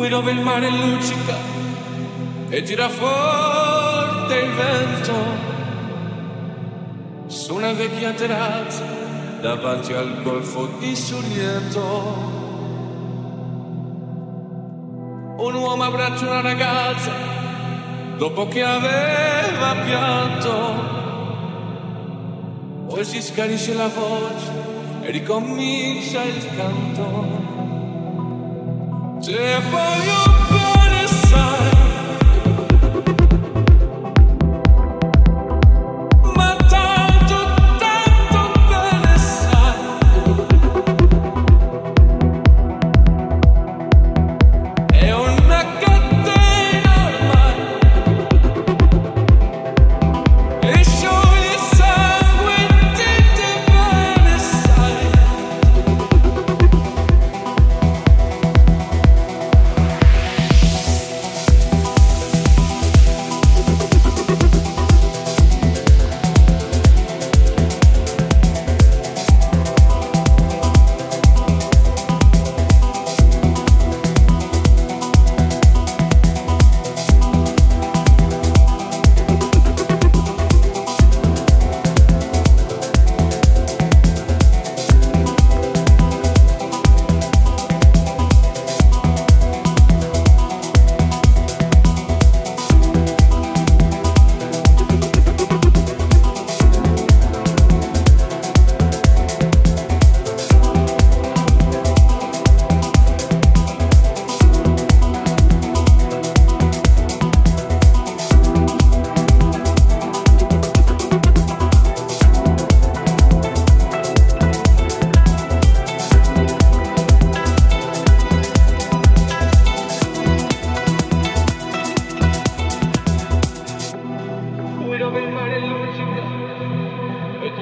qui dove il mare luccica e gira forte il vento su una vecchia terrazza davanti al golfo di Sorrento. Un uomo abbraccia una ragazza dopo che aveva pianto. Poi si scanisce la voce e ricomincia il canto. Live for you.